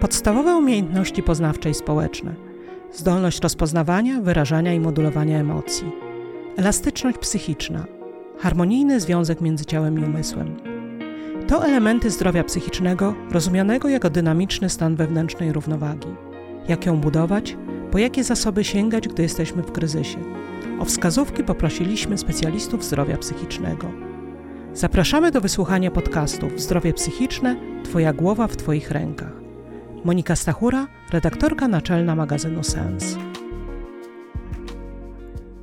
Podstawowe umiejętności poznawcze i społeczne. Zdolność rozpoznawania, wyrażania i modulowania emocji. Elastyczność psychiczna. Harmonijny związek między ciałem i umysłem. To elementy zdrowia psychicznego, rozumianego jako dynamiczny stan wewnętrznej równowagi. Jak ją budować, po jakie zasoby sięgać, gdy jesteśmy w kryzysie. O wskazówki poprosiliśmy specjalistów zdrowia psychicznego. Zapraszamy do wysłuchania podcastów Zdrowie psychiczne Twoja głowa w Twoich rękach. Monika Stachura, redaktorka naczelna magazynu Sens.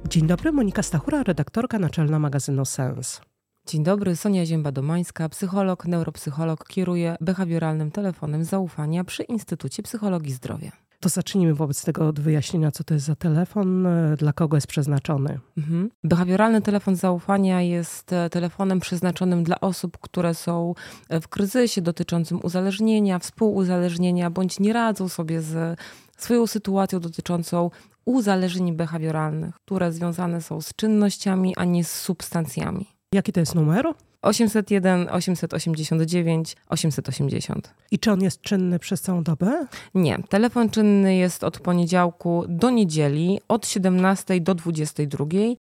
Dzień dobry, Monika Stachura, redaktorka naczelna magazynu Sens. Dzień dobry, Sonia Zięba-Domańska, psycholog, neuropsycholog, kieruje behawioralnym telefonem zaufania przy Instytucie Psychologii Zdrowia. To zacznijmy wobec tego od wyjaśnienia, co to jest za telefon, e, dla kogo jest przeznaczony. Mhm. Behawioralny telefon zaufania jest e, telefonem przeznaczonym dla osób, które są e, w kryzysie dotyczącym uzależnienia, współuzależnienia, bądź nie radzą sobie z swoją sytuacją dotyczącą uzależnień behawioralnych, które związane są z czynnościami, a nie z substancjami. Jaki to jest numer? 801, 889, 880. I czy on jest czynny przez całą dobę? Nie. Telefon czynny jest od poniedziałku do niedzieli, od 17 do 22,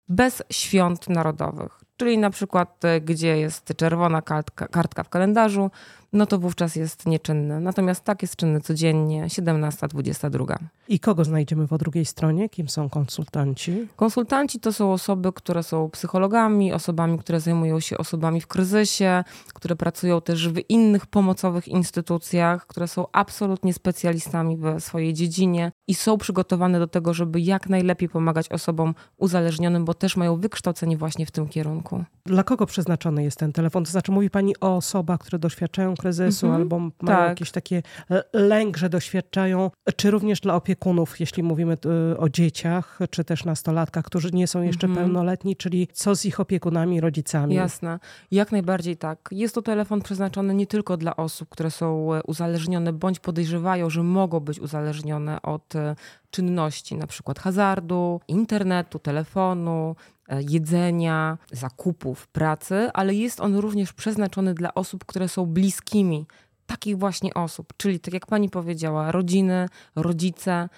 bez świąt narodowych. Czyli na przykład, e, gdzie jest czerwona kartka, kartka w kalendarzu, no to wówczas jest nieczynny. Natomiast tak jest czynny codziennie, 17-22. I kogo znajdziemy po drugiej stronie? Kim są konsultanci? Konsultanci to są osoby, które są psychologami, osobami, które zajmują się osobami w kryzysie, które pracują też w innych pomocowych instytucjach, które są absolutnie specjalistami w swojej dziedzinie i są przygotowane do tego, żeby jak najlepiej pomagać osobom uzależnionym, bo też mają wykształcenie właśnie w tym kierunku. Dla kogo przeznaczony jest ten telefon? To znaczy, mówi Pani o osobach, które doświadczają kryzysu mhm. albo mają tak. jakieś takie lęk, że doświadczają, czy również dla opiekunów, jeśli mówimy o dzieciach, czy też nastolatkach, którzy nie są jeszcze mhm. pełnoletni, czyli co z ich opiekunami, rodzicami? Jasne, jak najbardziej tak. Jest to telefon przeznaczony nie tylko dla osób, które są e, uzależnione bądź podejrzewają, że mogą być uzależnione od e, czynności, na przykład hazardu, internetu, telefonu, jedzenia, zakupów, pracy, ale jest on również przeznaczony dla osób, które są bliskimi takich właśnie osób, czyli tak jak pani powiedziała, rodziny, rodzice,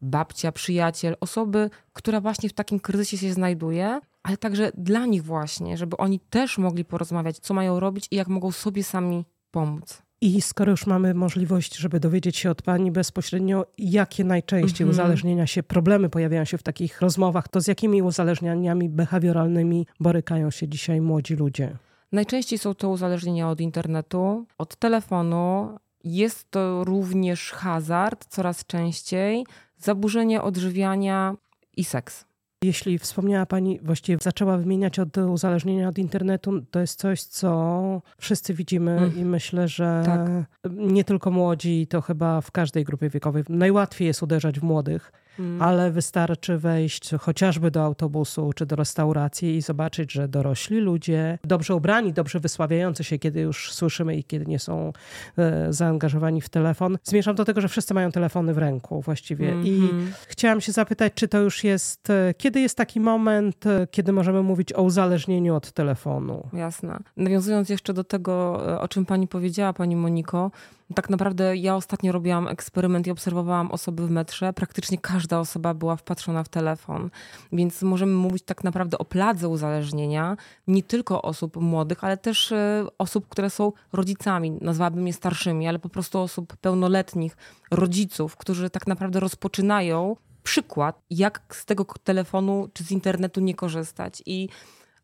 babcia, przyjaciel, osoby, która właśnie w takim kryzysie się znajduje, ale także dla nich właśnie, żeby oni też mogli porozmawiać, co mają robić i jak mogą sobie sami pomóc. I skoro już mamy możliwość, żeby dowiedzieć się od Pani bezpośrednio, jakie najczęściej -hmm. uzależnienia się, problemy pojawiają się w takich rozmowach, to z jakimi uzależnieniami behawioralnymi borykają się dzisiaj młodzi ludzie? Najczęściej są to uzależnienia od internetu, od telefonu. Jest to również hazard coraz częściej, zaburzenie odżywiania i seks. Jeśli wspomniała Pani, właściwie zaczęła wymieniać od uzależnienia od internetu, to jest coś, co wszyscy widzimy mm. i myślę, że tak. nie tylko młodzi, to chyba w każdej grupie wiekowej. Najłatwiej jest uderzać w młodych Mm. ale wystarczy wejść chociażby do autobusu czy do restauracji i zobaczyć, że dorośli ludzie, dobrze ubrani, dobrze wysławiający się, kiedy już słyszymy i kiedy nie są e, zaangażowani w telefon. Zmierzam do tego, że wszyscy mają telefony w ręku właściwie. Mm -hmm. I mhm. chciałam się zapytać, czy to już jest, e, kiedy jest taki moment, e, kiedy możemy mówić o uzależnieniu od telefonu? Jasne. Nawiązując jeszcze do tego, o czym pani powiedziała, pani Moniko, tak naprawdę ja ostatnio robiłam eksperyment i obserwowałam osoby w metrze. Praktycznie każda osoba była wpatrzona w telefon. Więc możemy mówić tak naprawdę o pladze uzależnienia nie tylko osób młodych, ale też e, osób, które są rodzicami, nazwałabym je starszymi, ale po prostu osób pełnoletnich, rodziców, którzy tak naprawdę rozpoczynają przykład, jak z tego telefonu czy z internetu nie korzystać. I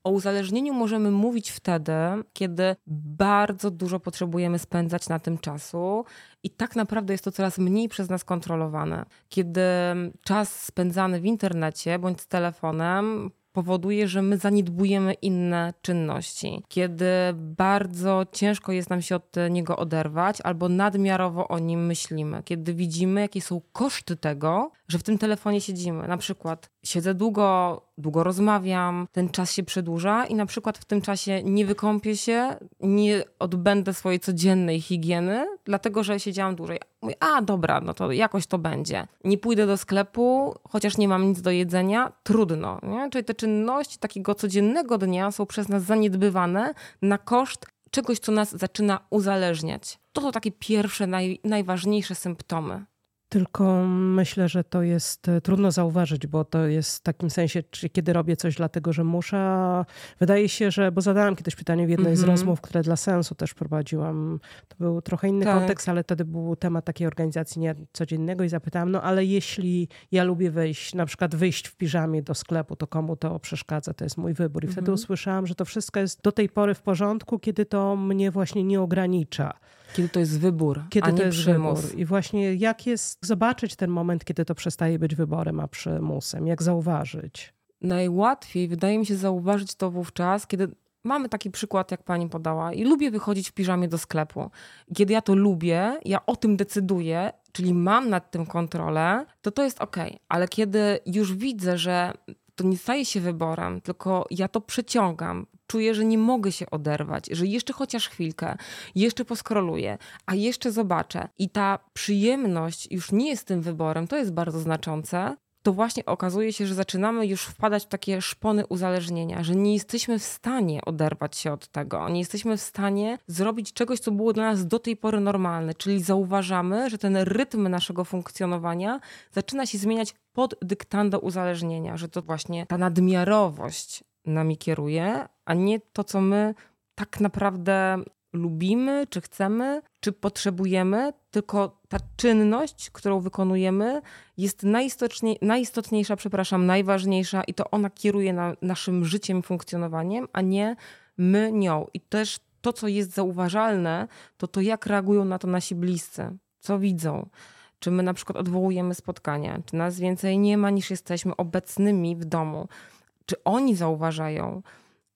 o uzależnieniu możemy mówić wtedy, kiedy bardzo dużo potrzebujemy spędzać na tym czasu i tak naprawdę jest to coraz mniej przez nas kontrolowane. Kiedy czas spędzany w internecie bądź z telefonem powoduje, że my zaniedbujemy inne czynności. Kiedy bardzo ciężko jest nam się od niego oderwać, albo nadmiarowo o nim myślimy. Kiedy widzimy, jakie są koszty tego, że w tym telefonie siedzimy. Na przykład siedzę długo, długo rozmawiam, ten czas się przedłuża i na przykład w tym czasie nie wykąpię się, nie odbędę swojej codziennej higieny, dlatego że siedziałam dłużej. Mówię, a dobra, no to jakoś to będzie. Nie pójdę do sklepu, chociaż nie mam nic do jedzenia, trudno. Nie? Czyli te czynności takiego codziennego dnia są przez nas zaniedbywane na koszt czegoś, co nas zaczyna uzależniać. To są takie pierwsze, naj, najważniejsze symptomy. Tylko myślę, że to jest e, trudno zauważyć, bo to jest w takim sensie, czy kiedy robię coś dlatego, że muszę. Wydaje się, że, bo zadałam kiedyś pytanie w jednej mm -hmm. z mhm. rozmów, które dla sensu też prowadziłam. To był trochę inny tak. kontekst, ale wtedy był temat takiej organizacji nie codziennego i zapytałam, no ale jeśli ja lubię wyjść, na przykład wyjść w piżamie do sklepu, to komu to przeszkadza? To jest mój wybór. I mm -hmm. wtedy mhm. usłyszałam, że to wszystko jest do tej pory w porządku, kiedy to mnie właśnie nie ogranicza. Kiedy to jest wybór, kiedy a nie to jest przymus. Wybór. I właśnie jak jest zobaczyć ten moment, kiedy to przestaje być wyborem, a przymusem? Jak zauważyć? Najłatwiej wydaje mi się zauważyć to wówczas, kiedy mamy taki przykład, jak pani podała, i lubię wychodzić w piżamie do sklepu. Kiedy ja to lubię, ja o tym decyduję, czyli mam nad tym kontrolę, to to jest ok. Ale kiedy już widzę, że to nie staje się wyborem, tylko ja to przeciągam, czuję, że nie mogę się oderwać, że jeszcze chociaż chwilkę, jeszcze poskroluję, a jeszcze zobaczę. I ta przyjemność już nie jest tym wyborem, to jest bardzo znaczące, to właśnie okazuje się, że zaczynamy już wpadać w takie szpony uzależnienia, że nie jesteśmy w stanie oderwać się od tego, nie jesteśmy w stanie zrobić czegoś, co było dla nas do tej pory normalne, czyli zauważamy, że ten rytm naszego funkcjonowania zaczyna się zmieniać pod dyktando uzależnienia, że to właśnie ta nadmiarowość nami kieruje, a nie to, co my tak naprawdę lubimy, czy chcemy, czy potrzebujemy, tylko ta czynność, którą wykonujemy, jest najistotniej, najistotniejsza, przepraszam, najważniejsza i to ona kieruje na, naszym życiem funkcjonowaniem, a nie my nią. I też to, co jest zauważalne, to to, jak reagują na to nasi bliscy, co widzą. Czy my na przykład odwołujemy spotkania, czy nas więcej nie ma niż jesteśmy obecnymi w domu. Czy oni zauważają,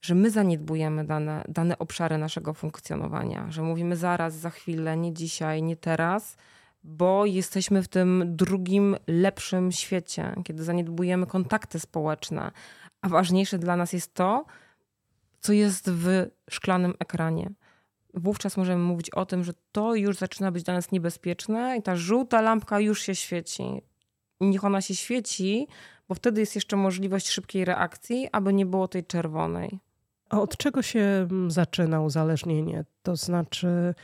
że my zaniedbujemy dane, dane obszary naszego funkcjonowania, że mówimy zaraz, za chwilę, nie dzisiaj, nie teraz, bo jesteśmy w tym drugim, lepszym świecie, kiedy zaniedbujemy kontakty społeczne. A ważniejsze dla nas jest to, co jest w szklanym ekranie. Wówczas możemy mówić o tym, że to już zaczyna być dla nas niebezpieczne i ta żółta lampka już się świeci. Niech ona się świeci, bo wtedy jest jeszcze możliwość szybkiej reakcji, aby nie było tej czerwonej. A od czego się mm, zaczyna uzależnienie? To znaczy,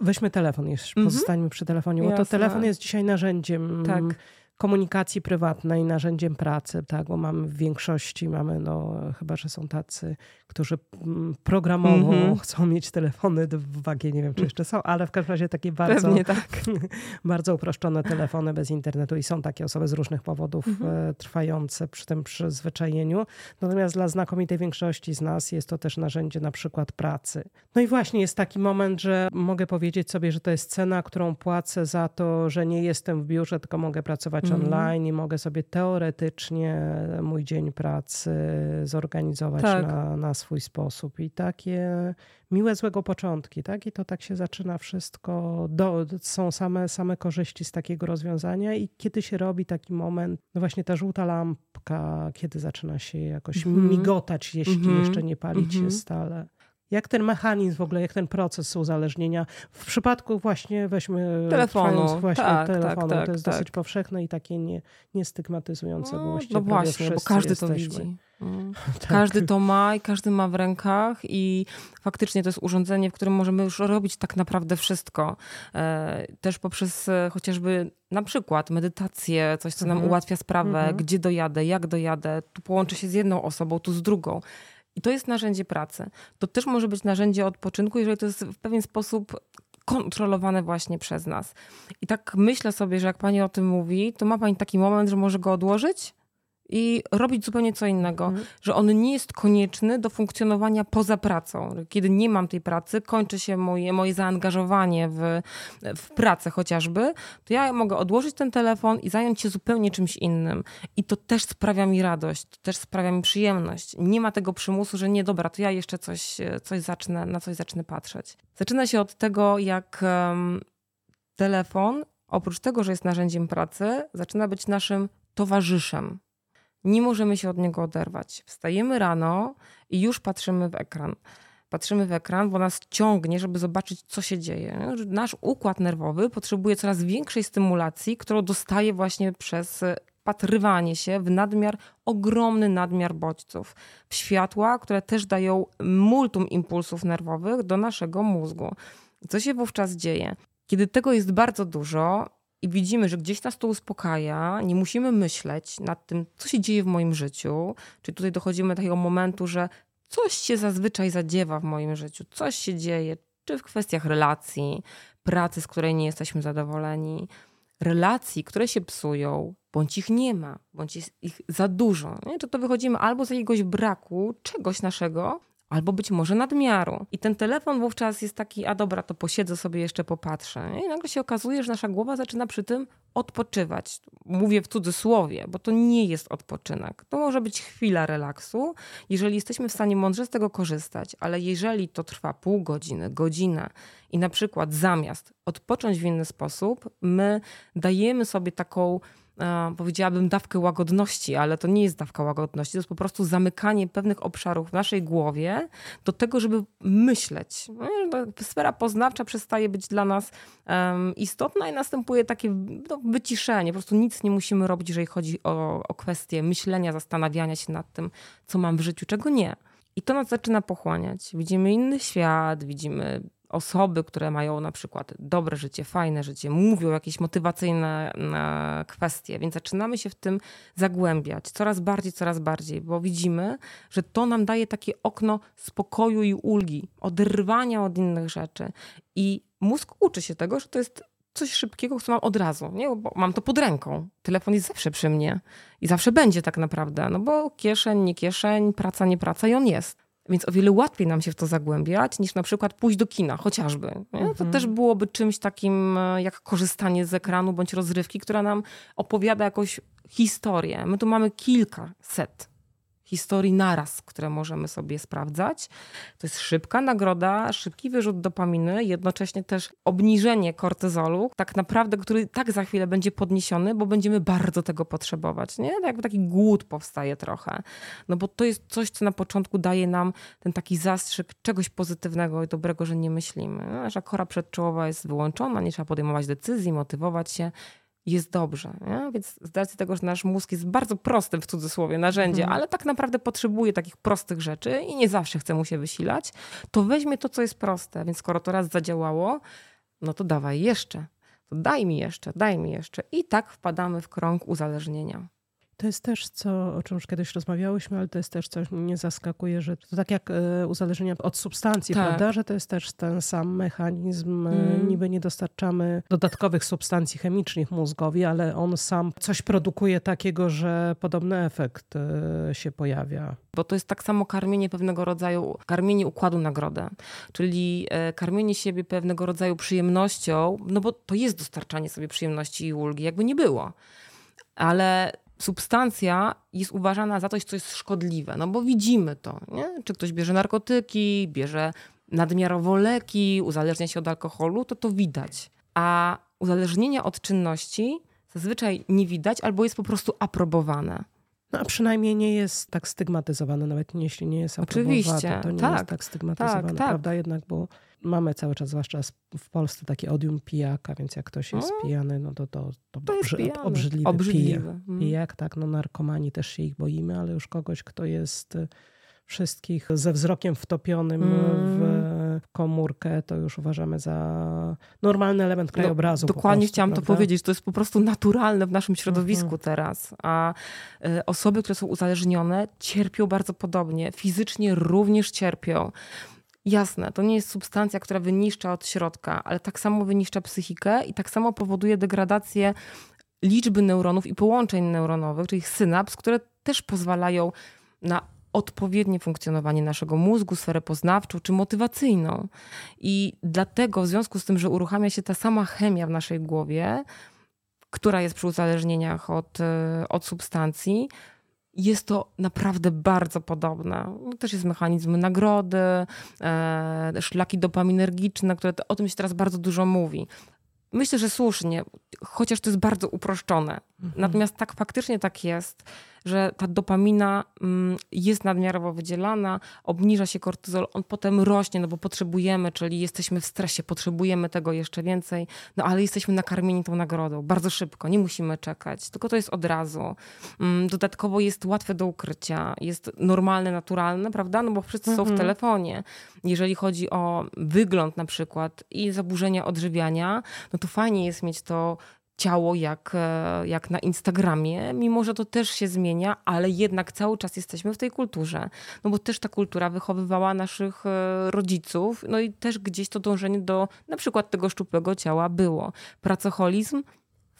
weźmy telefon, już mhm. pozostańmy przy telefonie, bo Jasne. to telefon jest dzisiaj narzędziem tak komunikacji prywatnej narzędziem pracy, tak, bo mamy w większości, mamy, no chyba, że są tacy, którzy mm, programowo mm -hmm. chcą mieć telefony w wagie, nie wiem, czy jeszcze są, ale w każdym razie takie bardzo, tak. bardzo uproszczone telefony bez internetu i są takie osoby z różnych powodów mm -hmm. trwające przy tym przyzwyczajeniu. Natomiast dla znakomitej większości z nas jest to też narzędzie na przykład pracy. No i właśnie jest taki moment, że mogę powiedzieć sobie, że to jest cena, którą płacę za to, że nie jestem w biurze, tylko mogę pracować mm. online i mogę sobie teoretycznie mój dzień pracy zorganizować tak. na, na swój sposób. I takie miłe, złego początki, tak? I to tak się zaczyna wszystko. Do, są same, same korzyści z takiego rozwiązania i kiedy się robi taki moment, no właśnie ta żółta lampka, kiedy zaczyna się jakoś mm. migotać, jeśli mm -hmm. jeszcze nie palić się mhm. stale. Jak ten mechanizm w ogóle, jak ten proces uzależnienia w przypadku właśnie weźmy telefonu, właśnie tak, telefonu, tak, tak, to jest tak. dosyć powszechne i takie nie, niestygmatyzujące, no, no właśnie, bo każdy jesteśmy. to widzi. Mm. Tak. Każdy to ma i każdy ma w rękach i faktycznie to jest urządzenie, w którym możemy już robić tak naprawdę wszystko. E, też poprzez e, chociażby na przykład medytację, coś co nam mhm. ułatwia sprawę, mhm. gdzie dojadę, jak dojadę, tu połączę się z jedną osobą, tu z drugą. I to jest narzędzie pracy. To też może być narzędzie odpoczynku, jeżeli to jest w pewien sposób kontrolowane właśnie przez nas. I tak myślę sobie, że jak pani o tym mówi, to ma pani taki moment, że może go odłożyć i robić zupełnie co innego, mhm. że on nie jest konieczny do funkcjonowania poza pracą. Kiedy nie mam tej pracy, kończy się moje, moje zaangażowanie w, w pracę chociażby, to ja mogę odłożyć ten telefon i zająć się zupełnie czymś innym. I to też sprawia mi radość, to też sprawia mi przyjemność. Nie ma tego przymusu, że nie, dobra, to ja jeszcze coś, coś zacznę, na coś zacznę patrzeć. Zaczyna się od tego, jak um, telefon, oprócz tego, że jest narzędziem pracy, zaczyna być naszym towarzyszem nie możemy się od niego oderwać. Wstajemy rano i już patrzymy w ekran. Patrzymy w ekran, bo nas ciągnie, żeby zobaczyć, co się dzieje. Nasz układ nerwowy potrzebuje coraz większej stymulacji, którą dostaje właśnie przez wpatrywanie się w nadmiar, ogromny nadmiar bodźców, w światła, które też dają multum impulsów nerwowych do naszego mózgu. Co się wówczas dzieje? Kiedy tego jest bardzo dużo i widzimy, że gdzieś nas to uspokaja, nie musimy myśleć nad tym, co się dzieje w moim życiu, czyli tutaj dochodzimy do takiego momentu, że coś się zazwyczaj zadziewa w moim życiu, coś się dzieje, czy w kwestiach relacji, pracy, z której nie jesteśmy zadowoleni, relacji, które się psują, bądź ich nie ma, bądź jest ich za dużo. Nie? Czy to wychodzimy albo z jakiegoś braku czegoś naszego, albo być może nadmiaru. I ten telefon wówczas jest taki, a dobra, to posiedzę sobie jeszcze popatrzę. I nagle się okazuje, że nasza głowa zaczyna przy tym odpoczywać. Mówię w cudzysłowie, bo to nie jest odpoczynek. To może być chwila relaksu, jeżeli jesteśmy w stanie mądrze z tego korzystać, ale jeżeli to trwa pół godziny, godzinę i na przykład zamiast odpocząć w inny sposób, my dajemy sobie taką powiedziałabym, dawkę łagodności, ale to nie jest dawka łagodności, to jest po prostu zamykanie pewnych obszarów w naszej głowie do tego, żeby myśleć. No sfera poznawcza przestaje być dla nas istotna i następuje takie no, wyciszenie. Po prostu nic nie musimy robić, jeżeli chodzi o, o kwestię myślenia, zastanawiania się nad tym, co mam w życiu, czego nie. I to nas zaczyna pochłaniać. Widzimy inny świat, widzimy osoby, które mają na przykład dobre życie, fajne życie, mówią jakieś motywacyjne e, kwestie, więc zaczynamy się w tym zagłębiać coraz bardziej, coraz bardziej, bo widzimy, że to nam daje takie okno spokoju i ulgi, oderwania od innych rzeczy. I mózg uczy się tego, że to jest coś szybkiego, co mam od razu, nie? bo mam to pod ręką. Telefon jest zawsze przy mnie i zawsze będzie tak naprawdę, no bo kieszeń, nie kieszeń, praca, nie praca i on jest. Więc o wiele łatwiej nam się w to zagłębiać, niż na przykład pójść do kina, chociażby. Mhm. To też byłoby czymś takim e, jak korzystanie z ekranu bądź rozrywki, która nam opowiada jakąś historię. My tu mamy kilka set historii naraz, które możemy sobie sprawdzać. To jest szybka nagroda, szybki wyrzut dopaminy, jednocześnie też obniżenie kortyzolu, tak naprawdę, który tak za chwilę będzie podniesiony, bo będziemy bardzo tego potrzebować. Nie? Jakby taki głód powstaje trochę. No bo to jest coś, co na początku daje nam ten taki zastrzyk czegoś pozytywnego i dobrego, że nie myślimy. Nasza kora przedczołowa jest wyłączona, nie trzeba podejmować decyzji, motywować się jest dobrze. Nie? Więc z racji tego, że nasz mózg jest bardzo prostym w cudzysłowie narzędzie, mhm. ale tak naprawdę potrzebuje takich prostych rzeczy i nie zawsze chce mu się wysilać, to weźmie to, co jest proste. Więc skoro to raz zadziałało, no to dawaj jeszcze. To daj mi jeszcze, daj mi jeszcze. I tak wpadamy w krąg uzależnienia. To jest też co, o czym już kiedyś rozmawiałyśmy, ale to jest też coś, mnie zaskakuje, że to tak jak e, uzależnienia od substancji, tak. prawda? Że to jest też ten sam mechanizm. Mm. Niby nie dostarczamy dodatkowych substancji chemicznych mózgowi, ale on sam coś produkuje takiego, że podobny efekt e, się pojawia. Bo to jest tak samo karmienie pewnego rodzaju, karmienie układu nagrodę, czyli karmienie siebie pewnego rodzaju przyjemnością, no bo to jest dostarczanie sobie przyjemności i ulgi, jakby nie było. Ale substancja jest uważana za coś, co jest szkodliwe, no bo widzimy to, nie? czy ktoś bierze narkotyki, bierze nadmiarowo leki, uzależnia się od alkoholu, to to widać. A uzależnienie od czynności zazwyczaj nie widać albo jest po prostu aprobowane. No, a przynajmniej nie jest tak stygmatyzowane, nawet jeśli nie jest Oczywiście, to nie tak, jest tak stygmatyzowane, tak, tak. prawda? Jednak, bo mamy cały czas, zwłaszcza w Polsce, takie odium pijaka, więc jak ktoś jest no, pijany, no to to, to, to jest obrzy, obrzydliwy, obrzydliwy. Pijak. Mm. pijak. Tak, no narkomani też się ich boimy, ale już kogoś, kto jest y, wszystkich ze wzrokiem wtopionym mm. w komórkę, to już uważamy za normalny element no, krajobrazu. No, dokładnie prostu, chciałam prawda? to powiedzieć. To jest po prostu naturalne w naszym środowisku mhm. teraz. A y, osoby, które są uzależnione, cierpią bardzo podobnie. Fizycznie również cierpią. Jasne, to nie jest substancja, która wyniszcza od środka, ale tak samo wyniszcza psychikę i tak samo powoduje degradację liczby neuronów i połączeń neuronowych, czyli synaps, które też pozwalają na odpowiednie funkcjonowanie naszego mózgu, sferę poznawczą czy motywacyjną. I dlatego, w związku z tym, że uruchamia się ta sama chemia w naszej głowie, która jest przy uzależnieniach od, e, od substancji, jest to naprawdę bardzo podobne. Też jest mechanizm nagrody, e, szlaki dopaminergiczne, które o tym się teraz bardzo dużo mówi. Myślę, że słusznie, chociaż to jest bardzo uproszczone. Mhm. Natomiast tak faktycznie tak jest, że ta dopamina mm, jest nadmiarowo wydzielana, obniża się kortyzol, on potem rośnie, no bo potrzebujemy, czyli jesteśmy w stresie, potrzebujemy tego jeszcze więcej, no ale jesteśmy nakarmieni tą nagrodą bardzo szybko, nie musimy czekać, tylko to jest od razu. Mm, dodatkowo jest łatwe do ukrycia, jest normalne, naturalne, prawda? No bo wszyscy mhm. są w mhm. telefonie. Jeżeli chodzi o wygląd na przykład i zaburzenia odżywiania, no to fajnie jest mieć to ciało jak, e, jak na Instagramie, mimo że to też się zmienia, ale jednak cały czas jesteśmy w tej kulturze. No bo też ta kultura wychowywała naszych e, rodziców, no i też gdzieś to dążenie do na przykład tego szczupłego ciała było. Pracoholizm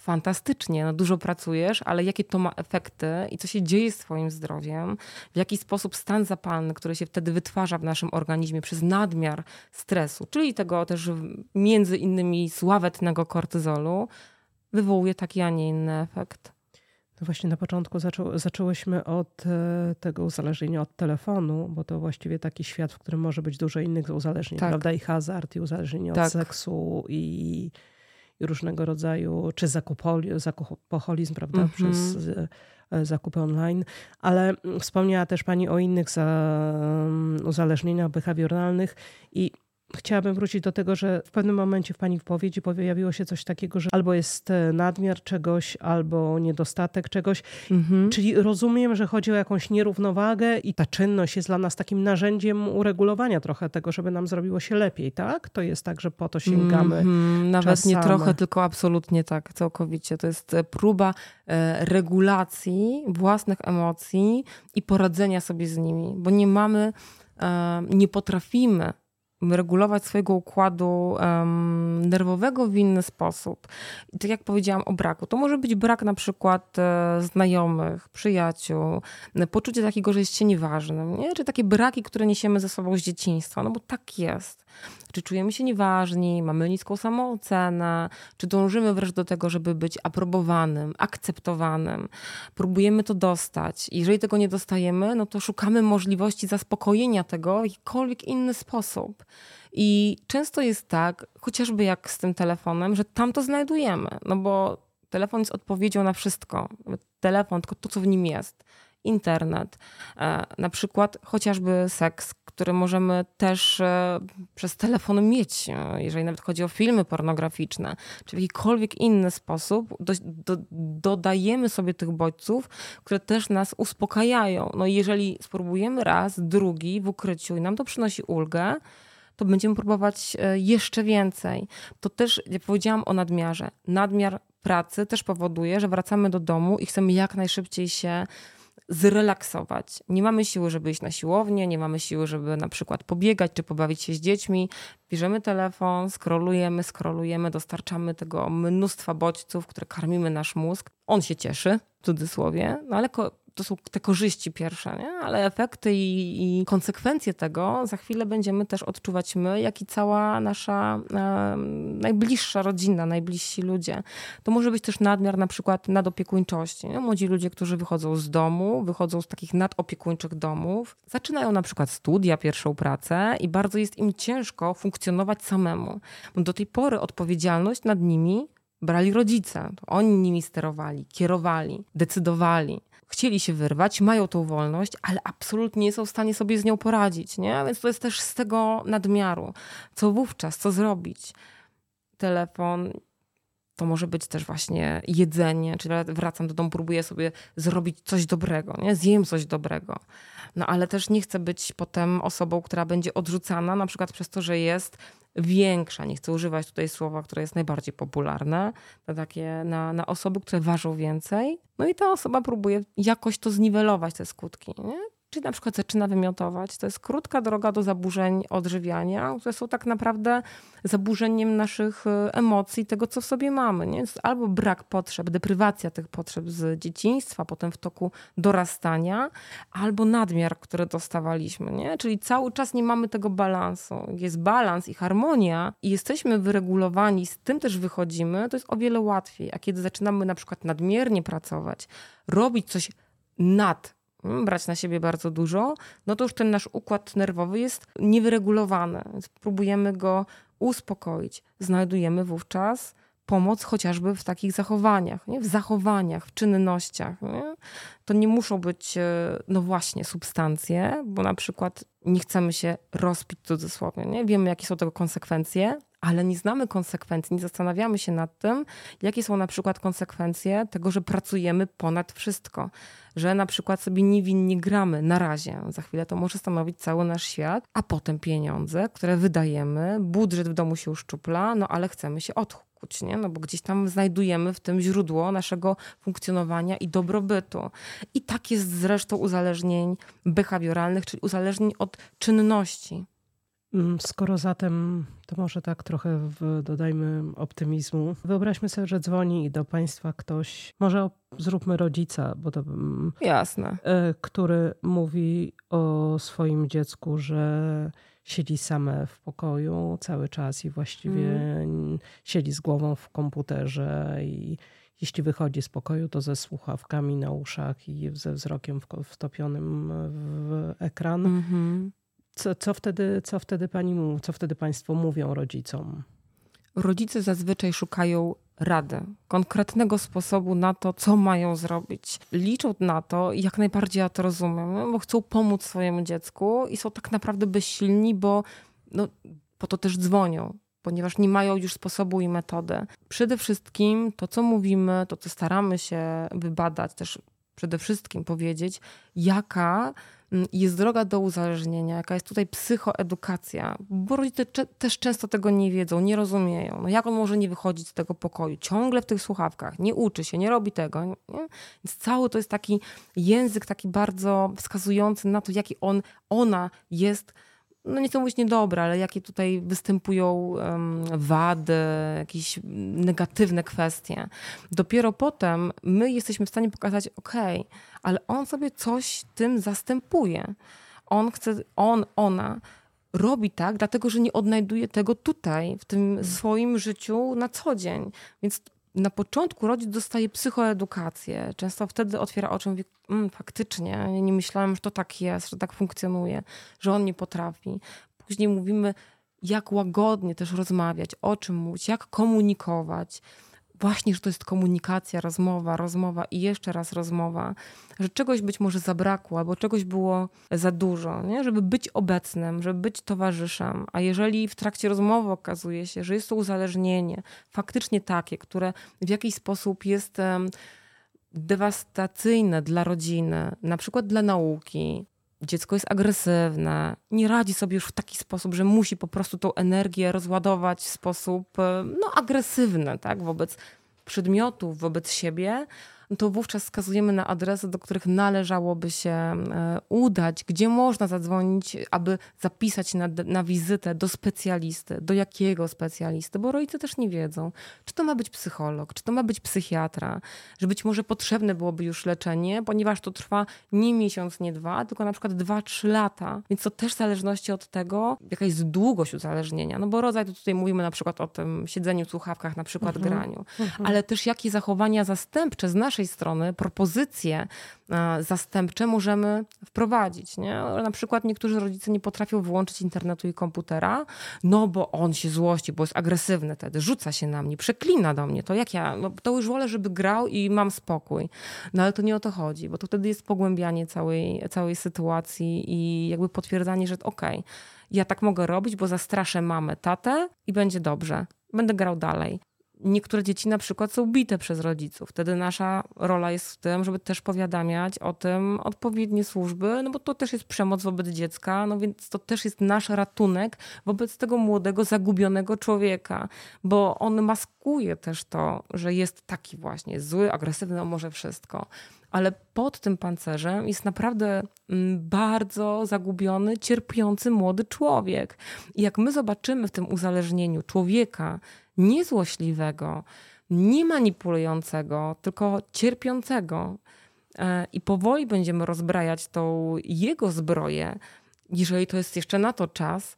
fantastycznie, no dużo pracujesz, ale jakie to ma efekty i co się dzieje z twoim zdrowiem, w jaki sposób stan zapalny, który się wtedy wytwarza w naszym organizmie przez nadmiar stresu, czyli tego też między innymi sławetnego kortyzolu, wywołuje taki, a nie inny efekt. No właśnie na początku zaczą, zaczęłyśmy od e, tego uzależnienia od telefonu, bo to właściwie taki świat, w którym może być dużo innych uzależnień, tak. prawda? I hazard, i uzależnienie tak. od seksu, i, i, różnego rodzaju, czy zakupoholizm, prawda? Mm -hmm. Przez e, zakupy online. Ale wspomniała też Pani o innych um, uzależnieniach behawioralnych i Chciałabym wrócić do tego, że w pewnym momencie w Pani wypowiedzi pojawiło się coś takiego, że albo jest e, nadmiar czegoś, albo niedostatek czegoś. Mhm. Czyli rozumiem, że chodzi o jakąś nierównowagę i ta czynność jest dla nas takim narzędziem uregulowania trochę tego, żeby nam zrobiło się lepiej, tak? To jest tak, że po to sięgamy. Mhm. Nawet czasami. nie trochę, tylko absolutnie tak, całkowicie. To jest e, próba e, regulacji własnych emocji i poradzenia sobie z nimi, bo nie mamy, nie potrafimy regulować swojego układu um, nerwowego w inny sposób. I tak jak powiedziałam o braku, to może być brak na przykład e, znajomych, przyjaciół, poczucie takiego, że jest się nieważnym, nie? czy takie braki, które niesiemy ze sobą z dzieciństwa, no bo tak jest. Czy czujemy się nieważni, mamy niską samoocenę, czy dążymy wręcz do tego, żeby być aprobowanym, akceptowanym. Próbujemy to dostać. Jeżeli tego nie dostajemy, no to szukamy możliwości zaspokojenia tego w jakikolwiek inny sposób. I często jest tak, chociażby jak z tym telefonem, że tam to znajdujemy, no bo telefon jest odpowiedzią na wszystko. Telefon, tylko to, co w nim jest internet, e, na przykład chociażby seks, który możemy też e, przez telefon mieć, e, jeżeli nawet chodzi o filmy pornograficzne, czy w jakikolwiek inny sposób do, do, dodajemy sobie tych bodźców, które też nas uspokajają. No i jeżeli spróbujemy raz, drugi w ukryciu i nam to przynosi ulgę, to będziemy próbować jeszcze więcej. To też, jak powiedziałam o nadmiarze, nadmiar pracy też powoduje, że wracamy do domu i chcemy jak najszybciej się zrelaksować. Nie mamy siły, żeby iść na siłownię, nie mamy siły, żeby na przykład pobiegać czy pobawić się z dziećmi. Bierzemy telefon, skrolujemy, skrolujemy, dostarczamy tego mnóstwa bodźców, które karmimy nasz mózg. On się cieszy, w cudzysłowie, no ale to są te korzyści pierwsze, nie? ale efekty i, i, konsekwencje tego za chwilę będziemy też odczuwać my, jak i cała nasza e, najbliższa rodzina, najbliżsi ludzie. To może być też nadmiar na przykład nadopiekuńczości. Nie? Młodzi ludzie, którzy wychodzą z domu, wychodzą z takich nadopiekuńczych domów, zaczynają na przykład studia, pierwszą pracę i bardzo jest im ciężko funkcjonować samemu. Do tej pory odpowiedzialność nad nimi brali rodzice. Oni nimi sterowali, kierowali, decydowali chcieli się wyrwać, mają tą wolność, ale absolutnie nie są w stanie sobie z nią poradzić, nie? Więc to jest też z tego nadmiaru. Co wówczas, co zrobić? Telefon, to może być też właśnie jedzenie, czyli wracam do domu, próbuję sobie zrobić coś dobrego, nie? zjem coś dobrego. No ale też nie chcę być potem osobą, która będzie odrzucana, na przykład przez to, że jest większa, nie chcę używać tutaj słowa, które jest najbardziej popularne, na takie, na, na osoby, które ważą więcej. No i ta osoba próbuje jakoś to zniwelować, te skutki. Nie? Czyli na przykład zaczyna wymiotować. To jest krótka droga do zaburzeń odżywiania, które są tak naprawdę zaburzeniem naszych e, emocji, tego co w sobie mamy. Nie? Albo brak potrzeb, deprywacja tych potrzeb z dzieciństwa, potem w toku dorastania, albo nadmiar, który dostawaliśmy. Nie? Czyli cały czas nie mamy tego balansu. Jest balans i harmonia i jesteśmy wyregulowani, z tym też wychodzimy, to jest o wiele łatwiej. A kiedy zaczynamy na przykład nadmiernie pracować, robić coś nad brać na siebie bardzo dużo, no to już ten nasz układ nerwowy jest niewyregulowany. Próbujemy go uspokoić. Znajdujemy wówczas pomoc chociażby w takich zachowaniach, nie? w zachowaniach, w czynnościach. Nie? To nie muszą być, e, no właśnie, substancje, bo na przykład nie chcemy się rozpić w cudzysłowie. Nie? Wiemy, jakie są tego konsekwencje, ale nie znamy konsekwencji, nie zastanawiamy się nad tym, jakie są na przykład konsekwencje tego, że pracujemy ponad wszystko. Że na przykład sobie niewinnie gramy na razie. Za chwilę to może stanowić cały nasz świat, a potem pieniądze, które wydajemy, budżet w domu się uszczupla, no ale chcemy się odchuć, nie? No bo gdzieś tam znajdujemy w tym źródło naszego funkcjonowania i dobrobytu. I tak jest zresztą uzależnień behawioralnych, czyli uzależnień od czynności. Mm, skoro zatem, to może tak trochę w, dodajmy optymizmu. Wyobraźmy sobie, że dzwoni do Państwa ktoś, może zróbmy rodzica, bo to. Mm, Jasne. E, który mówi o swoim dziecku, że siedzi same w pokoju cały czas i właściwie mm. siedzi z głową w komputerze i jeśli wychodzi z pokoju, to ze słuchawkami na uszach i ze wzrokiem wtopionym w ekran. Mm -hmm. Co, co, wtedy, co wtedy pani, co wtedy państwo mówią rodzicom? Rodzice zazwyczaj szukają rady, konkretnego sposobu na to, co mają zrobić. Liczą na to, jak najbardziej ja to rozumiem, bo chcą pomóc swojemu dziecku i są tak naprawdę bezsilni, bo no, po to też dzwonią, ponieważ nie mają już sposobu i metody. Przede wszystkim to, co mówimy, to, co staramy się wybadać, też przede wszystkim powiedzieć, jaka jest droga do uzależnienia, jaka jest tutaj psychoedukacja, bo rodzice też często tego nie wiedzą, nie rozumieją. No jak on może nie wychodzić z tego pokoju? Ciągle w tych słuchawkach, nie uczy się, nie robi tego. Nie? Więc cały to jest taki język taki bardzo wskazujący na to, jaki on, ona jest no nie chcę mówić niedobre, ale jakie tutaj występują um, wady, jakieś negatywne kwestie. Dopiero potem my jesteśmy w stanie pokazać, ok, ale on sobie coś tym zastępuje. On chce, on, ona robi tak, dlatego że nie odnajduje tego tutaj, w tym hmm. swoim życiu na co dzień. Więc na początku rodzic dostaje psychoedukację. Często wtedy otwiera oczy i mówi, mmm, faktycznie, nie myślałem, że to tak jest, że tak funkcjonuje, że on nie potrafi. Później mówimy, jak łagodnie też rozmawiać, o czym mówić, jak komunikować właśnie, że to jest komunikacja, rozmowa, rozmowa i jeszcze raz rozmowa, że czegoś być może zabrakło albo czegoś było za dużo, nie? żeby być obecnym, żeby być towarzyszem. A jeżeli w trakcie rozmowy okazuje się, że jest to uzależnienie faktycznie takie, które w jakiś sposób jest dewastacyjne dla rodziny, na przykład dla nauki, dziecko jest agresywne, nie radzi sobie już w taki sposób, że musi po prostu tą energię rozładować w sposób e, no, agresywny tak, wobec przedmiotów, wobec siebie, to wówczas wskazujemy na adresy, do których należałoby się e, udać, gdzie można zadzwonić, aby zapisać na, na wizytę do specjalisty. Do jakiego specjalisty? Bo rodzice też nie wiedzą, czy to ma być psycholog, czy to ma być psychiatra, że być może potrzebne byłoby już leczenie, ponieważ to trwa nie miesiąc, nie dwa, tylko na przykład dwa, trzy lata. Więc to też w zależności od tego, jaka jest długość uzależnienia. No bo rodzaj, to tutaj mówimy na przykład o tym siedzeniu w słuchawkach, na przykład mhm. graniu, mhm. ale też jakie zachowania zastępcze z naszej strony propozycje e, zastępcze możemy wprowadzić. Nie? Na przykład niektórzy rodzice nie potrafią wyłączyć internetu i komputera, no bo on się złości, bo jest agresywny wtedy, rzuca się na mnie, przeklina do mnie. To jak ja? No, to już wolę, żeby grał i mam spokój. No ale to nie o to chodzi, bo to wtedy jest pogłębianie całej, całej sytuacji i jakby potwierdzanie, że okej, okay, ja tak mogę robić, bo zastraszę mamę, tatę i będzie dobrze. Będę grał dalej niektóre dzieci na przykład są bite przez rodziców. Wtedy nasza rola jest w tym, żeby też powiadamiać o tym odpowiednie służby, no bo to też jest przemoc wobec dziecka, no więc to też jest nasz ratunek wobec tego młodego, zagubionego człowieka, bo on maskuje też to, że jest taki właśnie zły, agresywny, no może wszystko. Ale pod tym pancerzem jest naprawdę mm, bardzo zagubiony, cierpiący młody człowiek. I jak my zobaczymy w tym uzależnieniu człowieka, niezłośliwego, nie manipulującego, tylko cierpiącego. E, I powoli będziemy rozbrajać tą jego zbroję, jeżeli to jest jeszcze na to czas,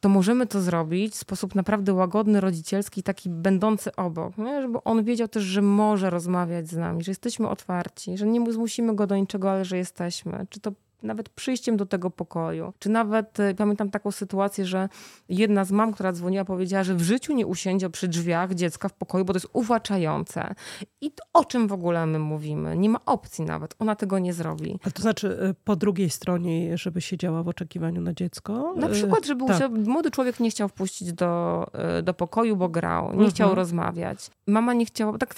to możemy to zrobić w sposób naprawdę łagodny, rodzicielski, taki będący obok, nie? żeby on wiedział też, że może rozmawiać z nami, że jesteśmy otwarci, że nie zmusimy go do niczego, ale że jesteśmy. Czy to nawet przyjściem do tego pokoju. Czy nawet y, pamiętam taką sytuację, że jedna z mam, która dzwoniła, powiedziała, że w życiu nie usiędzie przy drzwiach dziecka w pokoju, bo to jest uwłaczające. I to, o czym w ogóle my mówimy? Nie ma opcji nawet. Ona tego nie zrobi. A to znaczy y, po drugiej stronie, żeby siedziała w oczekiwaniu na dziecko? Na przykład, żeby tak. młody człowiek nie chciał wpuścić do, do pokoju, bo grał, nie mhm. chciał rozmawiać. Mama nie chciała, tak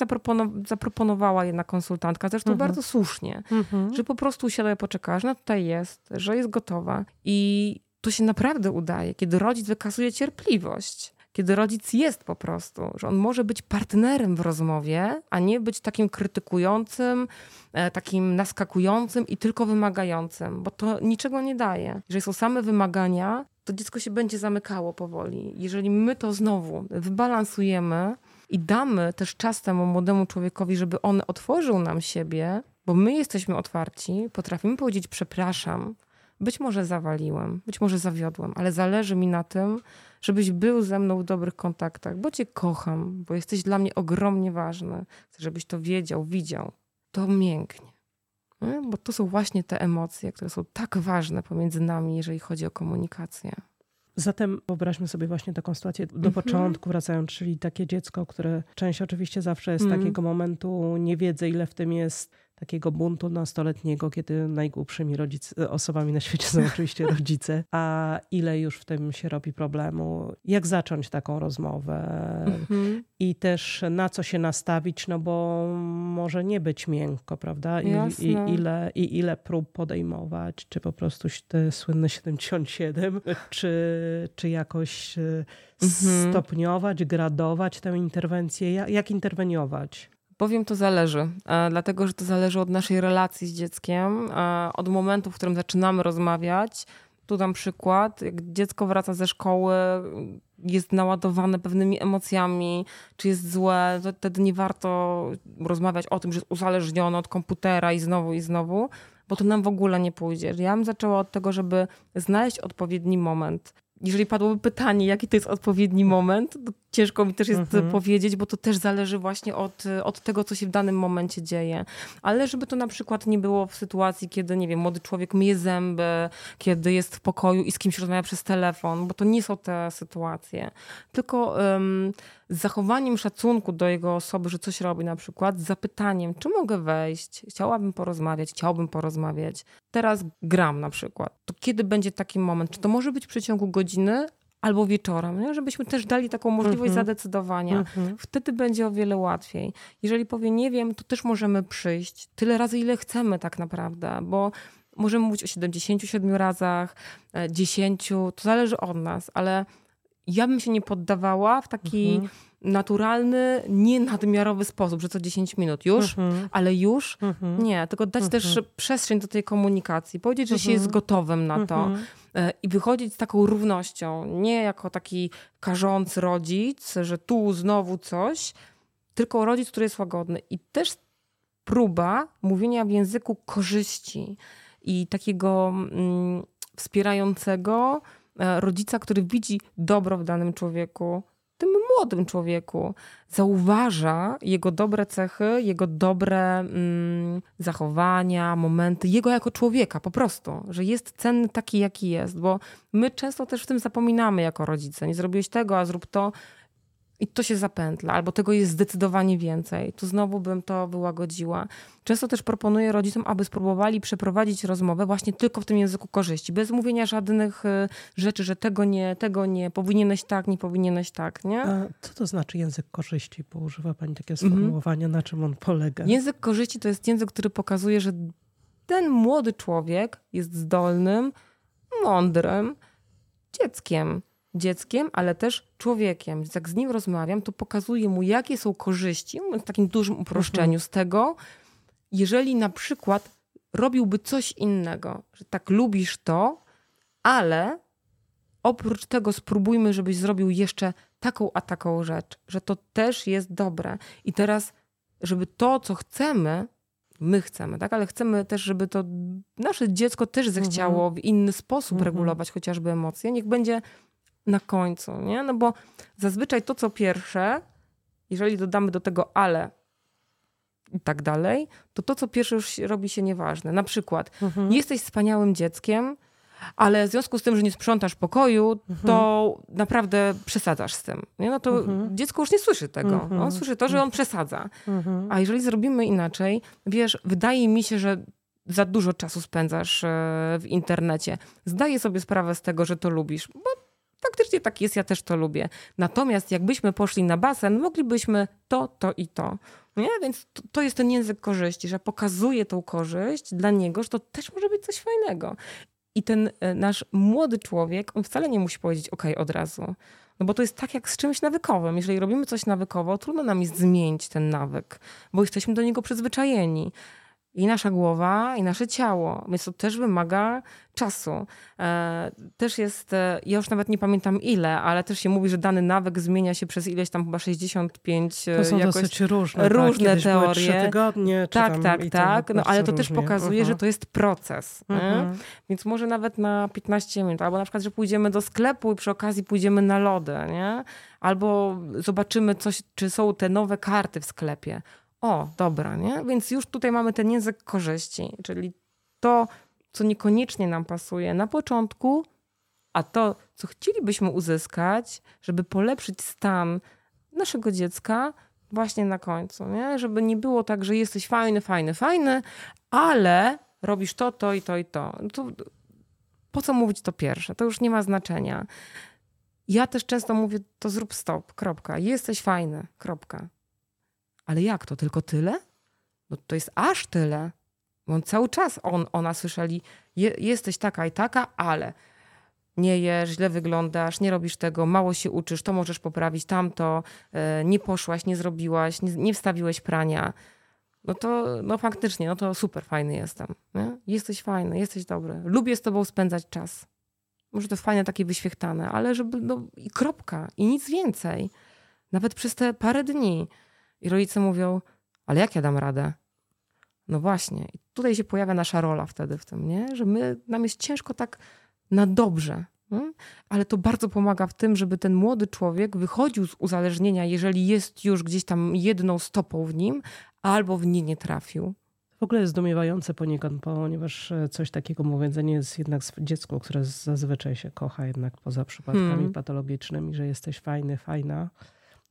zaproponowała jedna konsultantka, zresztą mhm. bardzo słusznie, mhm. że po prostu usiadła i poczekała, że tutaj jest, że jest gotowa. I to się naprawdę udaje, kiedy rodzic wykazuje cierpliwość. Kiedy rodzic jest po prostu, że on może być partnerem w rozmowie, a nie być takim krytykującym, e, takim naskakującym i tylko wymagającym, bo to niczego nie daje. Jeżeli są same wymagania, to dziecko się będzie zamykało powoli. Jeżeli my to znowu wybalansujemy i damy też czas temu młodemu człowiekowi, żeby on otworzył nam siebie, bo my jesteśmy otwarci, potrafimy powiedzieć przepraszam, być może zawaliłem, być może zawiodłem, ale zależy mi na tym, żebyś był ze mną w dobrych kontaktach, bo cię kocham, bo jesteś dla mnie ogromnie ważny. Chcę, żebyś to wiedział, widział. To mięknie. Bo to są właśnie te emocje, które są tak ważne pomiędzy nami, jeżeli chodzi o komunikację. Zatem wyobraźmy sobie właśnie taką sytuację do mm -hmm. początku wracając, czyli takie dziecko, które część oczywiście zawsze jest mm. takiego momentu niewiedzy, ile w tym jest takiego buntu nastoletniego, kiedy najgłupszymi rodzic, osobami na świecie są oczywiście rodzice, a ile już w tym się robi problemu, jak zacząć taką rozmowę mhm. i też na co się nastawić, no bo może nie być miękko, prawda? I, i, ile, I ile prób podejmować, czy po prostu te słynne 77, czy, czy jakoś e, mhm. stopniować, gradować tę interwencję, jak, jak interweniować? Powiem, to zależy, e, dlatego że to zależy od naszej relacji z dzieckiem, e, od momentu, w którym zaczynamy rozmawiać. Tu dam przykład, jak dziecko wraca ze szkoły, jest naładowane pewnymi emocjami, czy jest złe, to wtedy nie warto rozmawiać o tym, że jest uzależnione od komputera i znowu i znowu, bo to nam w ogóle nie pójdzie. Ja bym zaczęła od tego, żeby znaleźć odpowiedni moment jeżeli padłoby pytanie, jaki to jest odpowiedni moment, ciężko mi też jest mhm. powiedzieć, bo to też zależy właśnie od, od tego, co się w danym momencie dzieje. Ale żeby to na przykład nie było w sytuacji, kiedy, nie wiem, młody człowiek myje zęby, kiedy jest w pokoju i z kimś rozmawia przez telefon, bo to nie są te sytuacje. Tylko um, z zachowaniem szacunku do jego osoby, że coś robi na przykład, z zapytaniem, czy mogę wejść, chciałabym porozmawiać, chciałbym porozmawiać. Teraz gram na przykład. To kiedy będzie taki moment? Czy to może być w przeciągu godziny, albo wieczorem, nie? żebyśmy też dali taką możliwość mm -hmm. zadecydowania. Mm -hmm. Wtedy będzie o wiele łatwiej. Jeżeli powie nie wiem, to też możemy przyjść tyle razy, ile chcemy tak naprawdę, bo możemy mówić o 77 razach, 10, e, to zależy od nas, ale ja bym się nie poddawała w taki mhm. naturalny, nienadmiarowy sposób, że co 10 minut już, mhm. ale już mhm. nie, tylko dać też mhm. przestrzeń do tej komunikacji, powiedzieć, że się jest mhm. gotowym na to mhm. e, i wychodzić z taką równością, nie jako taki karzący rodzic, że tu znowu coś, tylko rodzic, który jest łagodny. I też próba mówienia w języku korzyści i takiego mm, wspierającego, rodzica, który widzi dobro w danym człowieku, tym młodym człowieku, zauważa jego dobre cechy, jego dobre mm, zachowania, momenty, jego jako człowieka po prostu, że jest cenny taki, jaki jest, bo my często też w tym zapominamy jako rodzice. Nie zrobiłeś tego, a zrób to i to się zapętla, albo tego jest zdecydowanie więcej. Tu znowu bym to wyłagodziła. Często też proponuję rodzicom, aby spróbowali przeprowadzić rozmowę właśnie tylko w tym języku korzyści, bez mówienia żadnych y, rzeczy, że tego nie, tego nie, powinieneś tak, nie powinieneś tak, nie? A co to znaczy język korzyści? Bo używa Pani takie mhm. sformułowania, na czym on polega? Język korzyści to jest język, który pokazuje, że ten młody człowiek jest zdolnym, mądrym dzieckiem dzieckiem, ale też człowiekiem. Więc jak z nim rozmawiam, to pokazuję mu, jakie są korzyści, w takim dużym uproszczeniu mhm. z tego, jeżeli na przykład robiłby coś innego, że tak lubisz to, ale oprócz tego spróbujmy, żebyś zrobił jeszcze taką a taką rzecz, że to też jest dobre. I teraz, żeby to, co chcemy, my chcemy, tak? Ale chcemy też, żeby to nasze dziecko też zechciało mhm. w inny sposób mhm. regulować chociażby emocje. Niech będzie na końcu, nie? No bo zazwyczaj to, co pierwsze, jeżeli dodamy do tego ale, i tak dalej, to to, co pierwsze już robi się nieważne. Na przykład, mhm. jesteś wspaniałym dzieckiem, ale w związku z tym, że nie sprzątasz pokoju, mhm. to naprawdę przesadzasz z tym. Nie? No to mhm. dziecko już nie słyszy tego. Mhm. On słyszy to, że on przesadza. Mhm. A jeżeli zrobimy inaczej, wiesz, wydaje mi się, że za dużo czasu spędzasz e, w internecie. Zdaję sobie sprawę z tego, że to lubisz, bo faktycznie tak jest, ja też to lubię. Natomiast jakbyśmy poszli na basen, moglibyśmy to, to i to. Nie? Więc to, to jest ten język korzyści, że pokazuje tą korzyść dla niego, że to też może być coś fajnego. I ten e, nasz młody człowiek, on wcale nie musi powiedzieć OK od razu. No bo to jest tak jak z czymś nawykowym. Jeżeli robimy coś nawykowo, trudno nam jest zmienić ten nawyk, bo jesteśmy do niego przyzwyczajeni i nasza głowa, i nasze ciało, więc to też wymaga czasu. E, też jest, e, ja już nawet nie pamiętam ile, ale też się mówi, że dany nawyk zmienia się przez ileś tam chyba 65 To są jakoś, dosyć różne. Tak? Różne tak? teorie. Trzy tygodnie, tak, tak, tak. No, ale to też pokazuje, uh -huh. że to jest proces. Uh -huh. Więc może nawet na 15 minut, albo na przykład, że pójdziemy do sklepu i przy okazji pójdziemy na lody, nie? Albo zobaczymy coś, czy są te nowe karty w sklepie o, dobra, nie? Więc już tutaj mamy ten język korzyści, czyli to, co niekoniecznie nam pasuje na początku, a to, co chcielibyśmy uzyskać, żeby polepszyć stan naszego dziecka właśnie na końcu, nie? Żeby nie było tak, że jesteś fajny, fajny, fajny, ale robisz to, to i to i to. No to po co mówić to pierwsze? To już nie ma znaczenia. Ja też często mówię, to zrób stop, kropka. Jesteś fajny, kropka. Ale jak to? Tylko tyle? No to jest aż tyle. On cały czas, on, ona słyszeli, je, jesteś taka i taka, ale nie jesz, źle wyglądasz, nie robisz tego, mało się uczysz, to możesz poprawić, tamto, e, nie poszłaś, nie zrobiłaś, nie, nie wstawiłeś prania. No to no faktycznie, no to super fajny jestem. Nie? Jesteś fajny, jesteś dobry. Lubię z tobą spędzać czas. Może to fajne, takie wyświechtane, ale żeby, no i kropka, i nic więcej. Nawet przez te parę dni. I rodzice mówią, ale jak ja dam radę? No właśnie. I tutaj się pojawia nasza rola wtedy w tym, nie? że my, nam jest ciężko tak na dobrze. Nie? Ale to bardzo pomaga w tym, żeby ten młody człowiek wychodził z uzależnienia, jeżeli jest już gdzieś tam jedną stopą w nim, albo w nie nie trafił. W ogóle jest zdumiewające poniekąd, ponieważ e, coś takiego powiedzenie jest jednak dziecko, które zazwyczaj się kocha jednak poza przypadkami hmm. patologicznymi, że jesteś fajny, fajna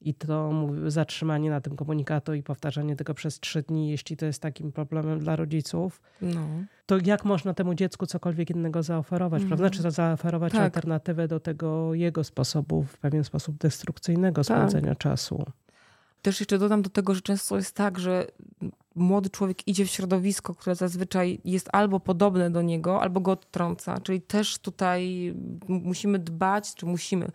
i to zatrzymanie na tym komunikato i powtarzanie tego przez trzy dni, jeśli to jest takim problemem dla rodziców, no. to jak można temu dziecku cokolwiek innego zaoferować, mm. prawda? Czy to zaoferować tak. alternatywę do tego jego sposobu, w pewien sposób destrukcyjnego tak. spędzenia czasu. Też jeszcze dodam do tego, że często jest tak, że młody człowiek idzie w środowisko, które zazwyczaj jest albo podobne do niego, albo go odtrąca. Czyli też tutaj musimy dbać, czy musimy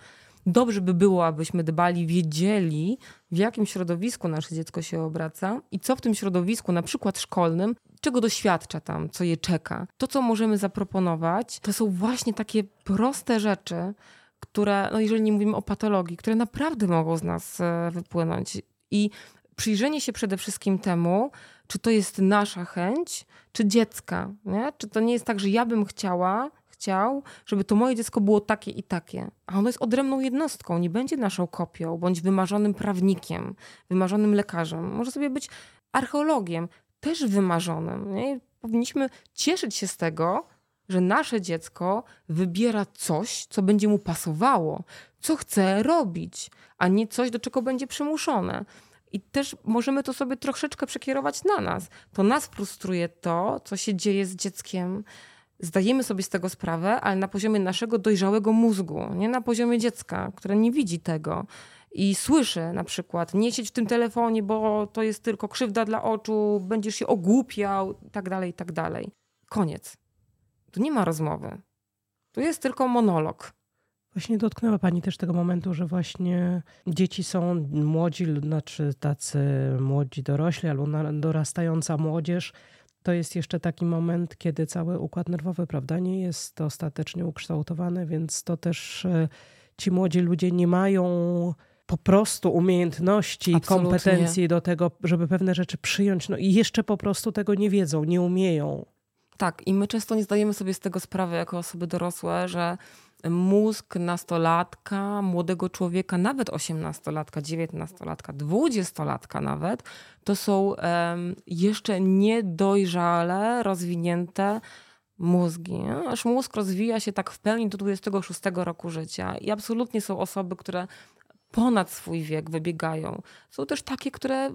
dobrze by było, abyśmy dbali, wiedzieli, w jakim środowisku nasze dziecko się obraca i co w tym środowisku, na przykład szkolnym, czego doświadcza tam, co je czeka. To, co możemy zaproponować, to są właśnie takie proste rzeczy, które, no jeżeli nie mówimy o patologii, które naprawdę mogą z nas e, wypłynąć. I przyjrzenie się przede wszystkim temu, czy to jest nasza chęć, czy dziecka. Nie? Czy to nie jest tak, że ja bym chciała, chciał, żeby to moje dziecko było takie i takie. A ono jest odrębną jednostką, nie będzie naszą kopią, bądź wymarzonym prawnikiem, wymarzonym lekarzem. Może sobie być archeologiem, też wymarzonym. Nie? Powinniśmy cieszyć się z tego, że nasze dziecko wybiera coś, co będzie mu pasowało, co chce robić, a nie coś, do czego będzie przymuszone. I też możemy to sobie troszeczkę przekierować na nas. To nas frustruje to, co się dzieje z dzieckiem, zdajemy sobie z tego sprawę, ale na poziomie naszego dojrzałego mózgu, nie na poziomie dziecka, które nie widzi tego i słyszy na przykład, nie siedź w tym telefonie, bo to jest tylko krzywda dla oczu, będziesz się ogłupiał, tak dalej, tak dalej. Koniec. Tu nie ma rozmowy. Tu jest tylko monolog. Właśnie dotknęła Pani też tego momentu, że właśnie dzieci są młodzi, znaczy tacy młodzi dorośli albo dorastająca młodzież, to jest jeszcze taki moment, kiedy cały układ nerwowy, prawda, nie jest ostatecznie ukształtowany, więc to też e, ci młodzi ludzie nie mają po prostu umiejętności i kompetencji do tego, żeby pewne rzeczy przyjąć, no i jeszcze po prostu tego nie wiedzą, nie umieją. Tak, i my często nie zdajemy sobie z tego sprawy jako osoby dorosłe, że mózg nastolatka, młodego człowieka, nawet osiemnastolatka, dziewiętnastolatka, dwudziestolatka nawet, to są jeszcze niedojrzale rozwinięte mózgi. Aż mózg rozwija się tak w pełni do 26 roku życia i absolutnie są osoby, które ponad swój wiek wybiegają. Są też takie, które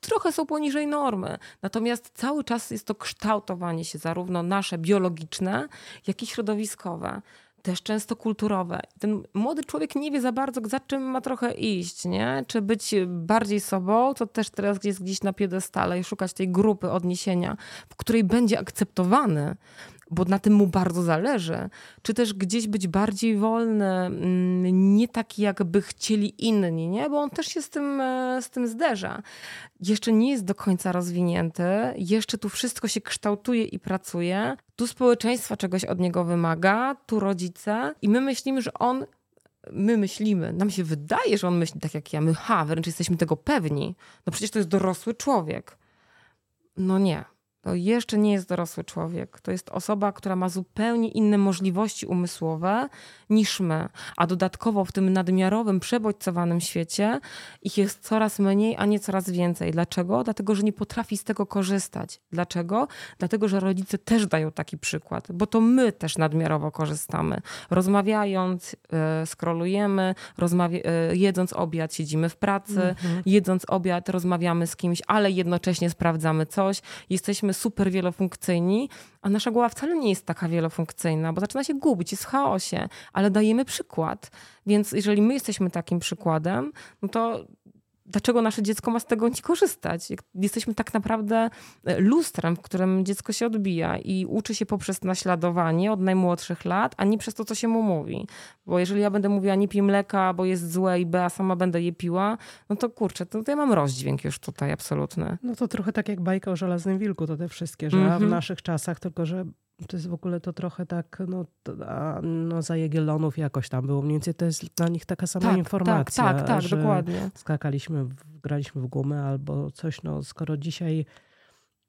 trochę są poniżej normy. Natomiast cały czas jest to kształtowanie się, zarówno nasze biologiczne, jak i środowiskowe też często kulturowe. Ten młody człowiek nie wie za bardzo, za czym ma trochę iść, nie? Czy być bardziej sobą, co też teraz jest gdzieś na piedestale i szukać tej grupy odniesienia, w której będzie akceptowany, bo na tym mu bardzo zależy, czy też gdzieś być bardziej wolny, mm, nie taki jakby chcieli inni, nie? bo on też się z tym, e, z tym zderza. Jeszcze nie jest do końca rozwinięty, jeszcze tu wszystko się kształtuje i pracuje. Tu społeczeństwa czegoś od niego wymaga, tu rodzice i my myślimy, że on my myślimy, nam się wydaje, że on myśli tak jak ja, my ha, wręcz jesteśmy tego pewni. No przecież to jest dorosły człowiek. No nie to jeszcze nie jest dorosły człowiek. To jest osoba, która ma zupełnie inne możliwości umysłowe niż my. A dodatkowo w tym nadmiarowym, przebodźcowanym świecie ich jest coraz mniej, a nie coraz więcej. Dlaczego? Dlatego, że nie potrafi z tego korzystać. Dlaczego? Dlatego, że rodzice też dają taki przykład, bo to my też nadmiarowo korzystamy. Rozmawiając, yy, skrolujemy, rozmawia- yy, jedząc obiad, siedzimy w pracy, mhm. jedząc obiad, rozmawiamy z kimś, ale jednocześnie sprawdzamy coś. Jesteśmy super wielofunkcyjni, a nasza głowa wcale nie jest taka wielofunkcyjna, bo zaczyna się gubić, jest w chaosie, ale dajemy przykład. Więc jeżeli my jesteśmy takim przykładem, no to dlaczego nasze dziecko ma z tego nie korzystać? Jesteśmy tak naprawdę e, lustrem, w którym dziecko się odbija i uczy się poprzez naśladowanie od najmłodszych lat, a nie przez to, co się mu mówi. Bo jeżeli ja będę mówiła nie pij mleka, bo jest złe i B, a sama będę je piła, no to kurczę, to, to ja mam rozdźwięk już tutaj absolutny. No to trochę tak jak bajka o żelaznym wilku, to te wszystkie, że mm -hmm. w naszych czasach, tylko że to jest w ogóle to trochę tak, no, no za Jagiellonów jakoś tam było. Mniej więcej to jest dla nich taka sama tak, informacja. Tak, tak, tak, dokładnie. Skakaliśmy, w, graliśmy w gumę albo coś, no skoro dzisiaj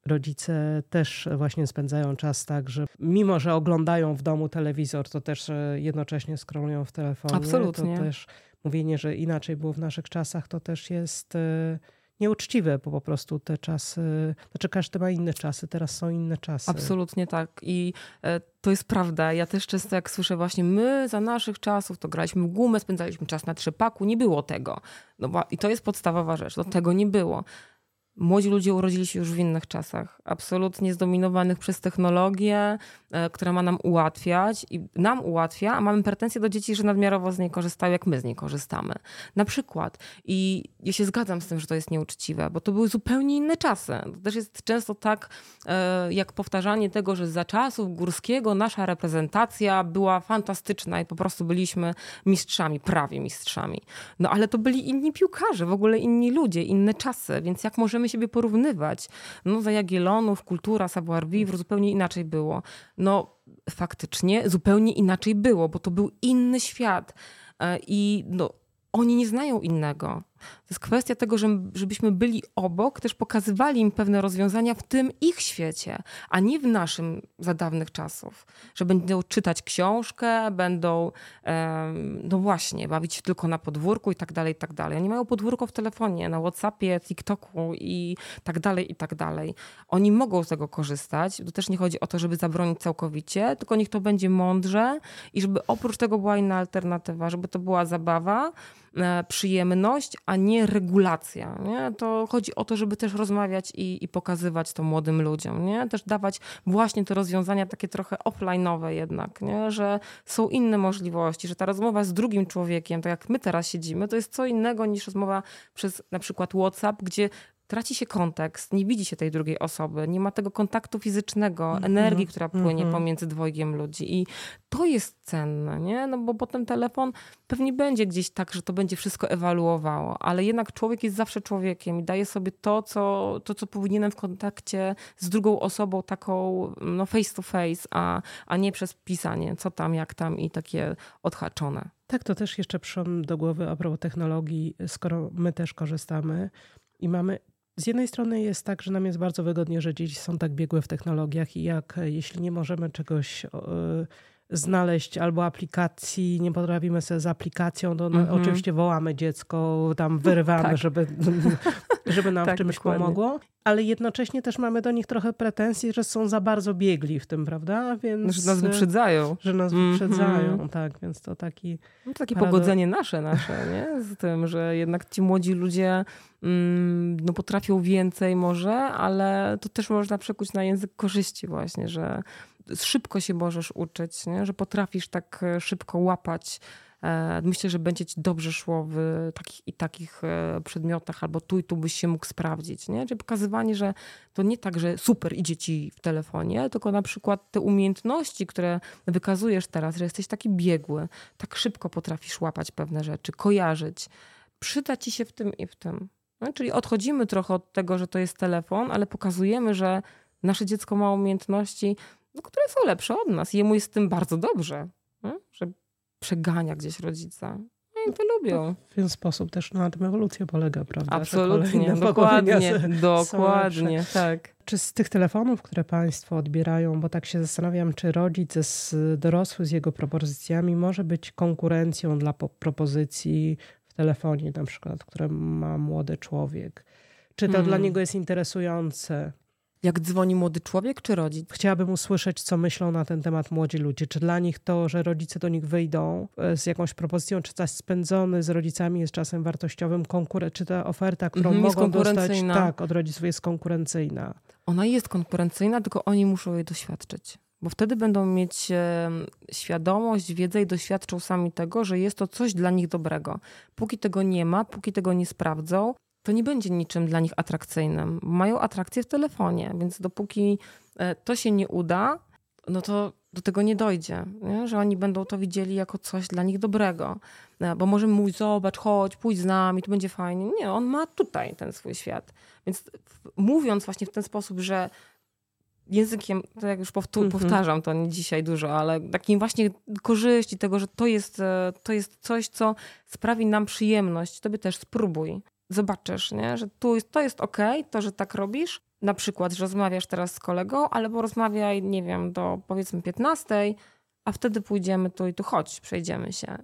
rodzice też właśnie spędzają czas tak, że mimo, że oglądają w domu telewizor, to też e, jednocześnie scrollują w telefonie. Absolutnie. To też mówienie, że inaczej było w naszych czasach, to też jest e, nieuczciwe, bo po prostu te czasy, znaczy każdy ma inne czasy, teraz są inne czasy. Absolutnie tak i e, to jest prawda. Ja też często jak słyszę właśnie my za naszych czasów to graliśmy gumę, spędzaliśmy czas na trzepaku, nie było tego. No I to jest podstawowa rzecz, no, tego nie było. Młodzi ludzie urodzili się już w innych czasach, absolutnie zdominowanych przez technologię, e, która ma nam ułatwiać i nam ułatwia, a mamy pretensje do dzieci, że nadmiarowo z niej korzystają, jak my z niej korzystamy. Na przykład. I ja się zgadzam z tym, że to jest nieuczciwe, bo to były zupełnie inne czasy. To też jest często tak, e, jak powtarzanie tego, że za czasów Górskiego nasza reprezentacja była fantastyczna i po prostu byliśmy mistrzami, prawie mistrzami. No ale to byli inni piłkarze, w ogóle inni ludzie, inne czasy, więc jak możemy siebie porównywać. No za Jagiellonów, kultura, savoir-vivre zupełnie inaczej było. No faktycznie zupełnie inaczej było, bo to był inny świat. E, I no, oni nie znają innego. To jest kwestia tego, żebyśmy byli obok, też pokazywali im pewne rozwiązania w tym ich świecie, a nie w naszym za dawnych czasów. Że będą czytać książkę, będą, no właśnie, bawić się tylko na podwórku i tak dalej, i tak dalej. Oni mają podwórko w telefonie, na Whatsappie, TikToku i tak dalej, i tak dalej. Oni mogą z tego korzystać. To też nie chodzi o to, żeby zabronić całkowicie, tylko niech to będzie mądrze i żeby oprócz tego była inna alternatywa, żeby to była zabawa, e, przyjemność, a nie regulacja. Nie? To chodzi o to, żeby też rozmawiać i, i pokazywać to młodym ludziom. Nie? Też dawać właśnie te rozwiązania takie trochę offline'owe jednak, nie? że są inne możliwości, że ta rozmowa z drugim człowiekiem, tak jak my teraz siedzimy, to jest co innego niż rozmowa przez na przykład WhatsApp, gdzie traci się kontekst, nie widzi się tej drugiej osoby, nie ma tego kontaktu fizycznego, mm -hmm. energii, która płynie mm -hmm. pomiędzy dwojgiem ludzi. I to jest cenne, nie? No bo potem telefon pewnie będzie gdzieś tak, że to będzie wszystko ewaluowało, ale jednak człowiek jest zawsze człowiekiem i daje sobie to, co, to, co powinienem w kontakcie z drugą osobą taką no face to face, a, a nie przez pisanie, co tam, jak tam i takie odhaczone. Tak, to też jeszcze przyszło do głowy a propos technologii, skoro my też korzystamy i mamy z jednej strony jest tak, że nam jest bardzo wygodnie, że dzieci są tak biegłe w technologiach i jak jeśli nie możemy czegoś znaleźć albo aplikacji, nie potrafimy sobie z aplikacją, to no, mhm. oczywiście wołamy dziecko, tam wyrywamy, tak. żeby, żeby nam tak, w czymś dokładnie. pomogło ale jednocześnie też mamy do nich trochę pretensji, że są za bardzo biegli w tym, prawda? Więc, że nas wyprzedzają. Że nas mm -hmm. wyprzedzają, tak, więc to taki... No to takie pogodzenie nasze, nasze, nie? Z tym, że jednak ci młodzi ludzie mm, no, potrafią więcej może, ale to też można przekuć na język korzyści właśnie, że szybko się możesz uczyć, nie? że potrafisz tak e, szybko łapać E, myślę, że będzie ci dobrze szło w takich i takich e, przedmiotach, albo tu i tu byś się mógł sprawdzić. Nie? Czyli pokazywanie, że to nie tak, że super idzie ci w telefonie, tylko na przykład te umiejętności, które wykazujesz teraz, że jesteś taki biegły, tak szybko potrafisz łapać pewne rzeczy, kojarzyć. Przyda ci się w tym i w tym. No, czyli odchodzimy trochę od tego, że to jest telefon, ale pokazujemy, że nasze dziecko ma umiejętności, no, które są lepsze od nas. Jemu jest z tym bardzo dobrze. No? Że przegania gdzieś rodzica. No i to lubią. W ten sposób też na tym ewolucja polega, prawda? Absolutnie, dokładnie, dokładnie, tak. Czy z tych telefonów, które Państwo odbierają, bo tak się zastanawiam, czy rodzic z dorosły z jego propozycjami może być konkurencją dla propozycji w telefonie, na przykład, które ma młody człowiek? Czy to hmm. dla niego jest interesujące? Jak dzwoni młody człowiek czy rodzic? Chciałabym usłyszeć, co myślą na ten temat młodzi ludzie. Czy dla nich to, że rodzice do nich wyjdą e, z jakąś propozycją, czy czas spędzony z rodzicami jest czasem wartościowym, konkuren- czy ta oferta, którą mhm, mogą dostać tak, od rodziców jest konkurencyjna? Ona jest konkurencyjna, tylko oni muszą jej doświadczyć. Bo wtedy będą mieć świadomość, wiedzę i doświadczą sami tego, że jest to coś dla nich dobrego. Póki tego nie ma, póki tego nie sprawdzą, to nie będzie niczym dla nich atrakcyjnym. Mają atrakcję w telefonie, więc dopóki e, to się nie uda, no to do tego nie dojdzie, nie? że oni będą to widzieli jako coś dla nich dobrego. E, bo możemy mówić, zobacz, chodź, pójdź z nami, to będzie fajnie. Nie, on ma tutaj ten swój świat. Więc mówiąc właśnie w ten sposób, że językiem, tak jak już powtór, -hmm. powtarzam to nie dzisiaj dużo, ale takim właśnie korzyści tego, że to jest, e, to jest coś, co sprawi nam przyjemność, tobie też spróbuj zobaczysz, nie? że tu jest, to jest ok, to, że tak robisz. Na przykład, że rozmawiasz teraz z kolegą, albo rozmawiaj, nie wiem, do powiedzmy 15, a wtedy pójdziemy tu i tu, chodź, przejdziemy się.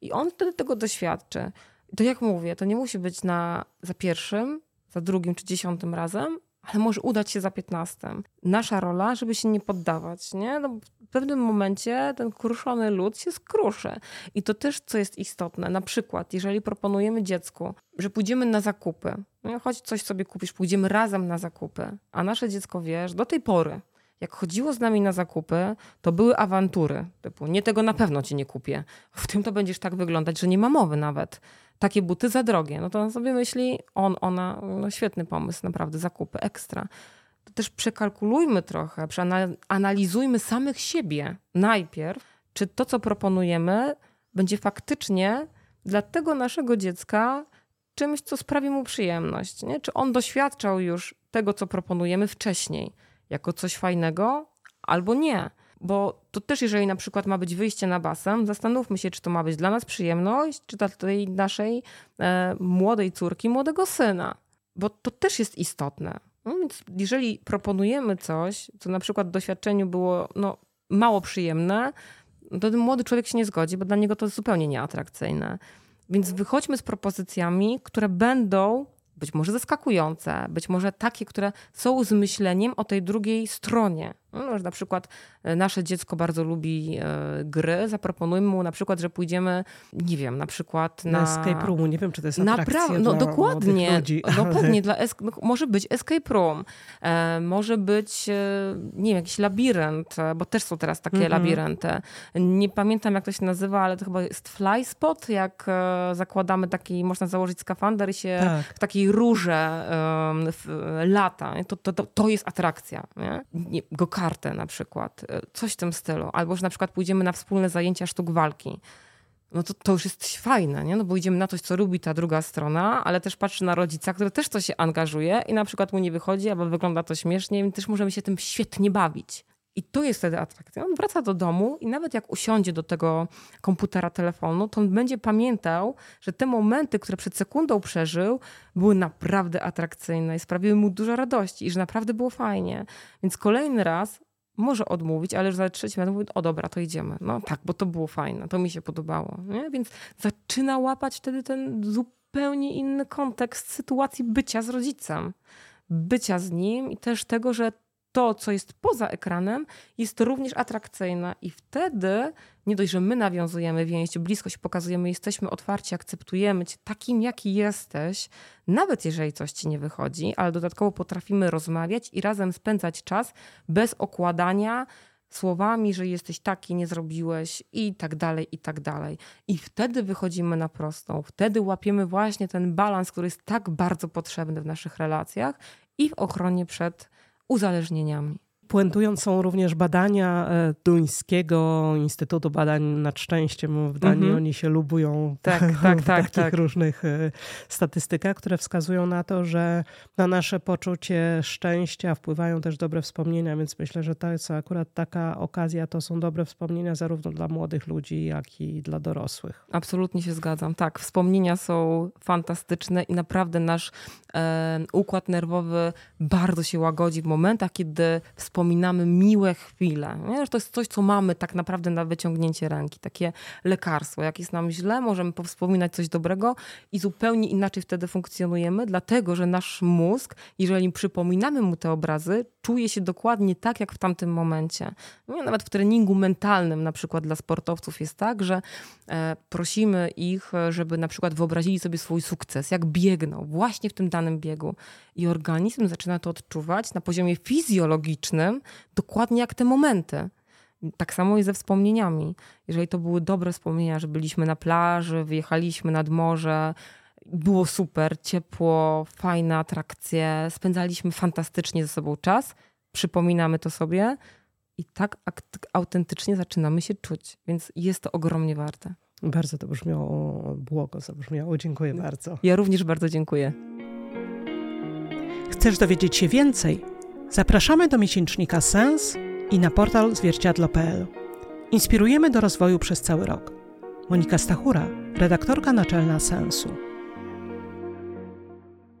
I on wtedy tego doświadczy. To jak mówię, to nie musi być na, za pierwszym, za drugim czy dziesiątym razem, ale może udać się za piętnastym. Nasza rola, żeby się nie poddawać, nie? No, w pewnym momencie ten kruszony lód się skruszy. I to też, co jest istotne. Na przykład, jeżeli proponujemy dziecku, że pójdziemy na zakupy, no, chodź coś sobie kupisz, pójdziemy razem na zakupy, a nasze dziecko wie, że do tej pory jak chodziło z nami na zakupy, to były awantury. Typu, nie tego na pewno ci nie kupię. W tym to będziesz tak wyglądać, że nie ma mowy nawet. Takie buty za drogie. No to on sobie myśli, on, ona, no świetny pomysł, naprawdę, zakupy, ekstra to też przekalkulujmy trochę, przeanalizujmy samych siebie najpierw, czy to, co proponujemy, będzie faktycznie dla tego naszego dziecka czymś, co sprawi mu przyjemność. Nie? Czy on doświadczał już tego, co proponujemy wcześniej, jako coś fajnego, albo nie. Bo to też, jeżeli na przykład ma być wyjście na basen, zastanówmy się, czy to ma być dla nas przyjemność, czy dla tej naszej e, młodej córki, młodego syna. Bo to też jest istotne. No więc jeżeli proponujemy coś, co na przykład w doświadczeniu było no, mało przyjemne, to ten młody człowiek się nie zgodzi, bo dla niego to jest zupełnie nieatrakcyjne. Więc wychodźmy z propozycjami, które będą być może zaskakujące, być może takie, które są z myśleniem o tej drugiej stronie. No, że na przykład e, nasze dziecko bardzo lubi e, gry, zaproponujmy mu na przykład, że pójdziemy, nie wiem, na przykład na... na escape roomu, nie wiem, czy to jest atrakcja No dla dokładnie, ludzi, no pewnie, dla es... No, może być escape room, e, może być, e, nie wiem, jakiś labirynt, bo też są teraz takie mm -hmm. labirynty. Nie pamiętam, jak to się nazywa, ale to chyba jest fly spot, jak zakładamy taki, można założyć skafander i się tak. w takiej rurze lata. To, to, to, to jest atrakcja. Nie? Nie, go kartę na przykład, e, coś w tym stylu. Albo że na przykład pójdziemy na wspólne zajęcia sztuk walki. No to, to już jest fajne, nie? No bo idziemy na coś, co lubi ta druga strona, ale też patrzy na rodzica, który też to się angażuje i na przykład mu nie wychodzi, albo wygląda to śmiesznie i też możemy się tym świetnie bawić. I to jest wtedy atrakcja. On wraca do domu i nawet jak usiądzie do tego komputera, telefonu, to on będzie pamiętał, że te momenty, które przed sekundą przeżył, były naprawdę atrakcyjne i sprawiły mu dużo radości i że naprawdę było fajnie. Więc kolejny raz może odmówić, ale już za trzecim razem mówi, o dobra, to idziemy. No tak, bo to było fajne, to mi się podobało. Nie? Więc zaczyna łapać wtedy ten zupełnie inny kontekst sytuacji bycia z rodzicem. Bycia z nim i też tego, że to, co jest poza ekranem, jest również atrakcyjne. I wtedy nie dość, że my nawiązujemy więź, bliskość pokazujemy, jesteśmy otwarci, akceptujemy cię takim, jaki jesteś, nawet jeżeli coś ci nie wychodzi, ale dodatkowo potrafimy rozmawiać i razem spędzać czas bez okładania słowami, że jesteś taki, nie zrobiłeś i tak dalej, i tak dalej. I wtedy wychodzimy na prostą, wtedy łapiemy właśnie ten balans, który jest tak bardzo potrzebny w naszych relacjach i w ochronie przed uzależnieniami. Puentując są również badania e, Duńskiego Instytutu Badań nad Szczęściem w Danii. Mm -hmm. Oni się lubują tak, tak, w tak, takich tak. różnych e, statystykach, które wskazują na to, że na nasze poczucie szczęścia wpływają też dobre wspomnienia, więc myślę, że to jest akurat taka okazja, to są dobre wspomnienia zarówno dla młodych ludzi, jak i dla dorosłych. Absolutnie się zgadzam. Tak, wspomnienia są fantastyczne i naprawdę nasz e, układ nerwowy bardzo się łagodzi w momentach, kiedy wspomnienia wspominamy miłe chwile. Nie? To jest coś, co mamy tak naprawdę na wyciągnięcie ręki, takie lekarstwo. Jak jest nam źle, możemy powspominać coś dobrego i zupełnie inaczej wtedy funkcjonujemy, dlatego że nasz mózg, jeżeli przypominamy mu te obrazy, czuje się dokładnie tak, jak w tamtym momencie. No, nawet w treningu mentalnym, na przykład dla sportowców, jest tak, że e, prosimy ich, żeby na przykład wyobrazili sobie swój sukces, jak biegną właśnie w tym danym biegu. I organizm zaczyna to odczuwać na poziomie fizjologicznym, dokładnie jak te momenty. Tak samo jest ze wspomnieniami. Jeżeli to były dobre wspomnienia, że byliśmy na plaży, wyjechaliśmy nad morze, było super, ciepło, fajne atrakcje, spędzaliśmy fantastycznie ze sobą czas, przypominamy to sobie i tak autentycznie zaczynamy się czuć, więc jest to ogromnie warte. Bardzo to brzmiało, błogo zabrzmiało. Dziękuję bardzo. Ja również bardzo dziękuję. Chcesz dowiedzieć się więcej? Zapraszamy do miesięcznika Sens i na portal zwierciadlo.pl. Inspirujemy do rozwoju przez cały rok. Monika Stachura, redaktorka naczelna Sensu.